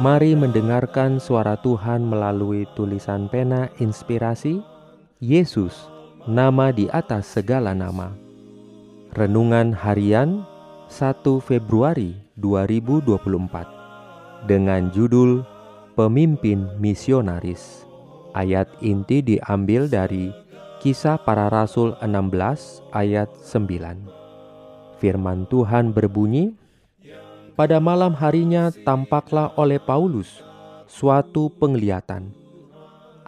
Mari mendengarkan suara Tuhan melalui tulisan pena inspirasi Yesus, nama di atas segala nama. Renungan harian 1 Februari 2024 dengan judul Pemimpin Misionaris. Ayat inti diambil dari Kisah Para Rasul 16 ayat 9. Firman Tuhan berbunyi, pada malam harinya tampaklah oleh Paulus suatu penglihatan.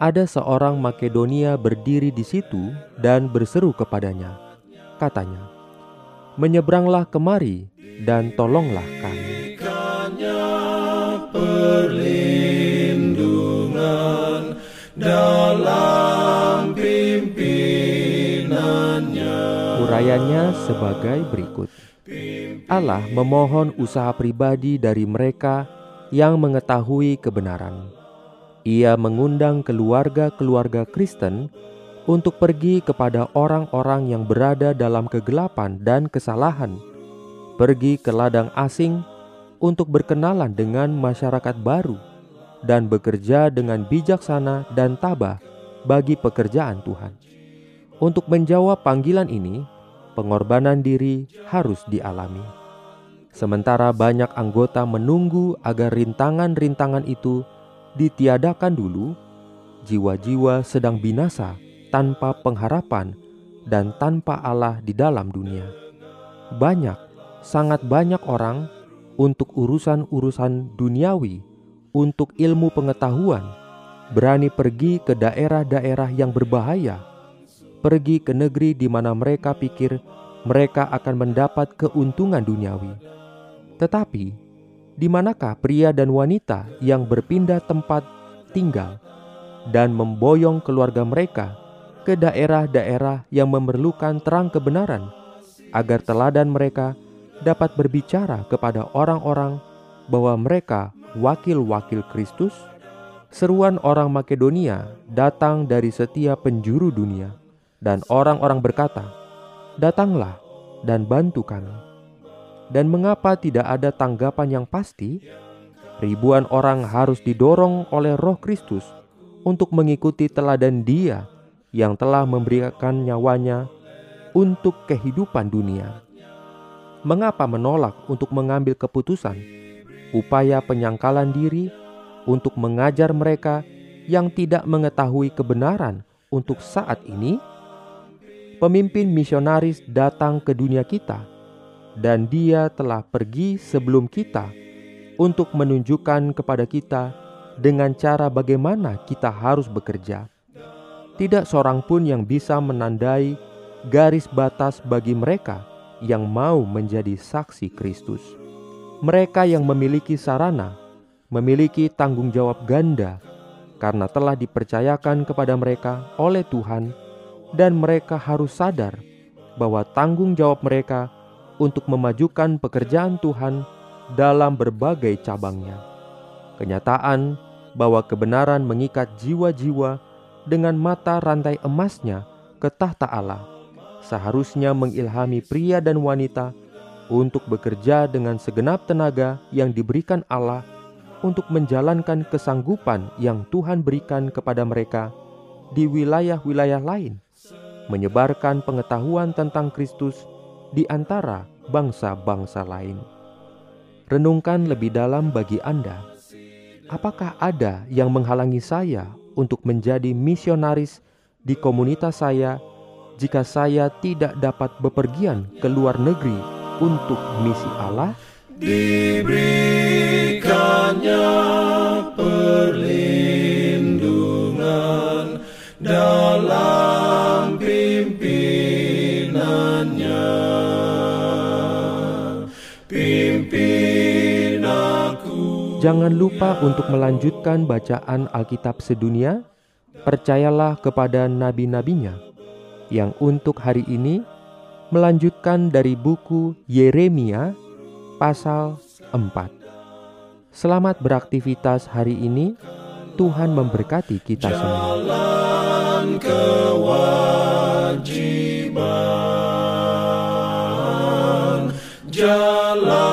Ada seorang Makedonia berdiri di situ dan berseru kepadanya. Katanya, "Menyeberanglah kemari dan tolonglah kami." Urayanya sebagai berikut. Allah memohon usaha pribadi dari mereka yang mengetahui kebenaran. Ia mengundang keluarga-keluarga Kristen untuk pergi kepada orang-orang yang berada dalam kegelapan dan kesalahan, pergi ke ladang asing untuk berkenalan dengan masyarakat baru, dan bekerja dengan bijaksana dan tabah bagi pekerjaan Tuhan. Untuk menjawab panggilan ini, pengorbanan diri harus dialami. Sementara banyak anggota menunggu agar rintangan-rintangan itu ditiadakan dulu, jiwa-jiwa sedang binasa tanpa pengharapan dan tanpa Allah di dalam dunia. Banyak, sangat banyak orang untuk urusan-urusan duniawi, untuk ilmu pengetahuan, berani pergi ke daerah-daerah yang berbahaya pergi ke negeri di mana mereka pikir mereka akan mendapat keuntungan duniawi. Tetapi, di manakah pria dan wanita yang berpindah tempat tinggal dan memboyong keluarga mereka ke daerah-daerah yang memerlukan terang kebenaran, agar teladan mereka dapat berbicara kepada orang-orang bahwa mereka wakil-wakil Kristus? Seruan orang Makedonia datang dari setiap penjuru dunia dan orang-orang berkata, "Datanglah dan bantu kami." Dan mengapa tidak ada tanggapan yang pasti? Ribuan orang harus didorong oleh Roh Kristus untuk mengikuti teladan Dia yang telah memberikan nyawanya untuk kehidupan dunia. Mengapa menolak untuk mengambil keputusan, upaya penyangkalan diri untuk mengajar mereka yang tidak mengetahui kebenaran untuk saat ini? Pemimpin misionaris datang ke dunia kita, dan Dia telah pergi sebelum kita untuk menunjukkan kepada kita dengan cara bagaimana kita harus bekerja. Tidak seorang pun yang bisa menandai garis batas bagi mereka yang mau menjadi saksi Kristus. Mereka yang memiliki sarana, memiliki tanggung jawab ganda karena telah dipercayakan kepada mereka oleh Tuhan dan mereka harus sadar bahwa tanggung jawab mereka untuk memajukan pekerjaan Tuhan dalam berbagai cabangnya. Kenyataan bahwa kebenaran mengikat jiwa-jiwa dengan mata rantai emasnya ke tahta Allah seharusnya mengilhami pria dan wanita untuk bekerja dengan segenap tenaga yang diberikan Allah untuk menjalankan kesanggupan yang Tuhan berikan kepada mereka di wilayah-wilayah lain menyebarkan pengetahuan tentang Kristus di antara bangsa-bangsa lain. Renungkan lebih dalam bagi Anda, apakah ada yang menghalangi saya untuk menjadi misionaris di komunitas saya jika saya tidak dapat bepergian ke luar negeri untuk misi Allah? Diberikannya Jangan lupa untuk melanjutkan bacaan Alkitab sedunia. Percayalah kepada nabi-nabinya yang untuk hari ini melanjutkan dari buku Yeremia pasal 4. Selamat beraktivitas hari ini. Tuhan memberkati kita semua. Jalan.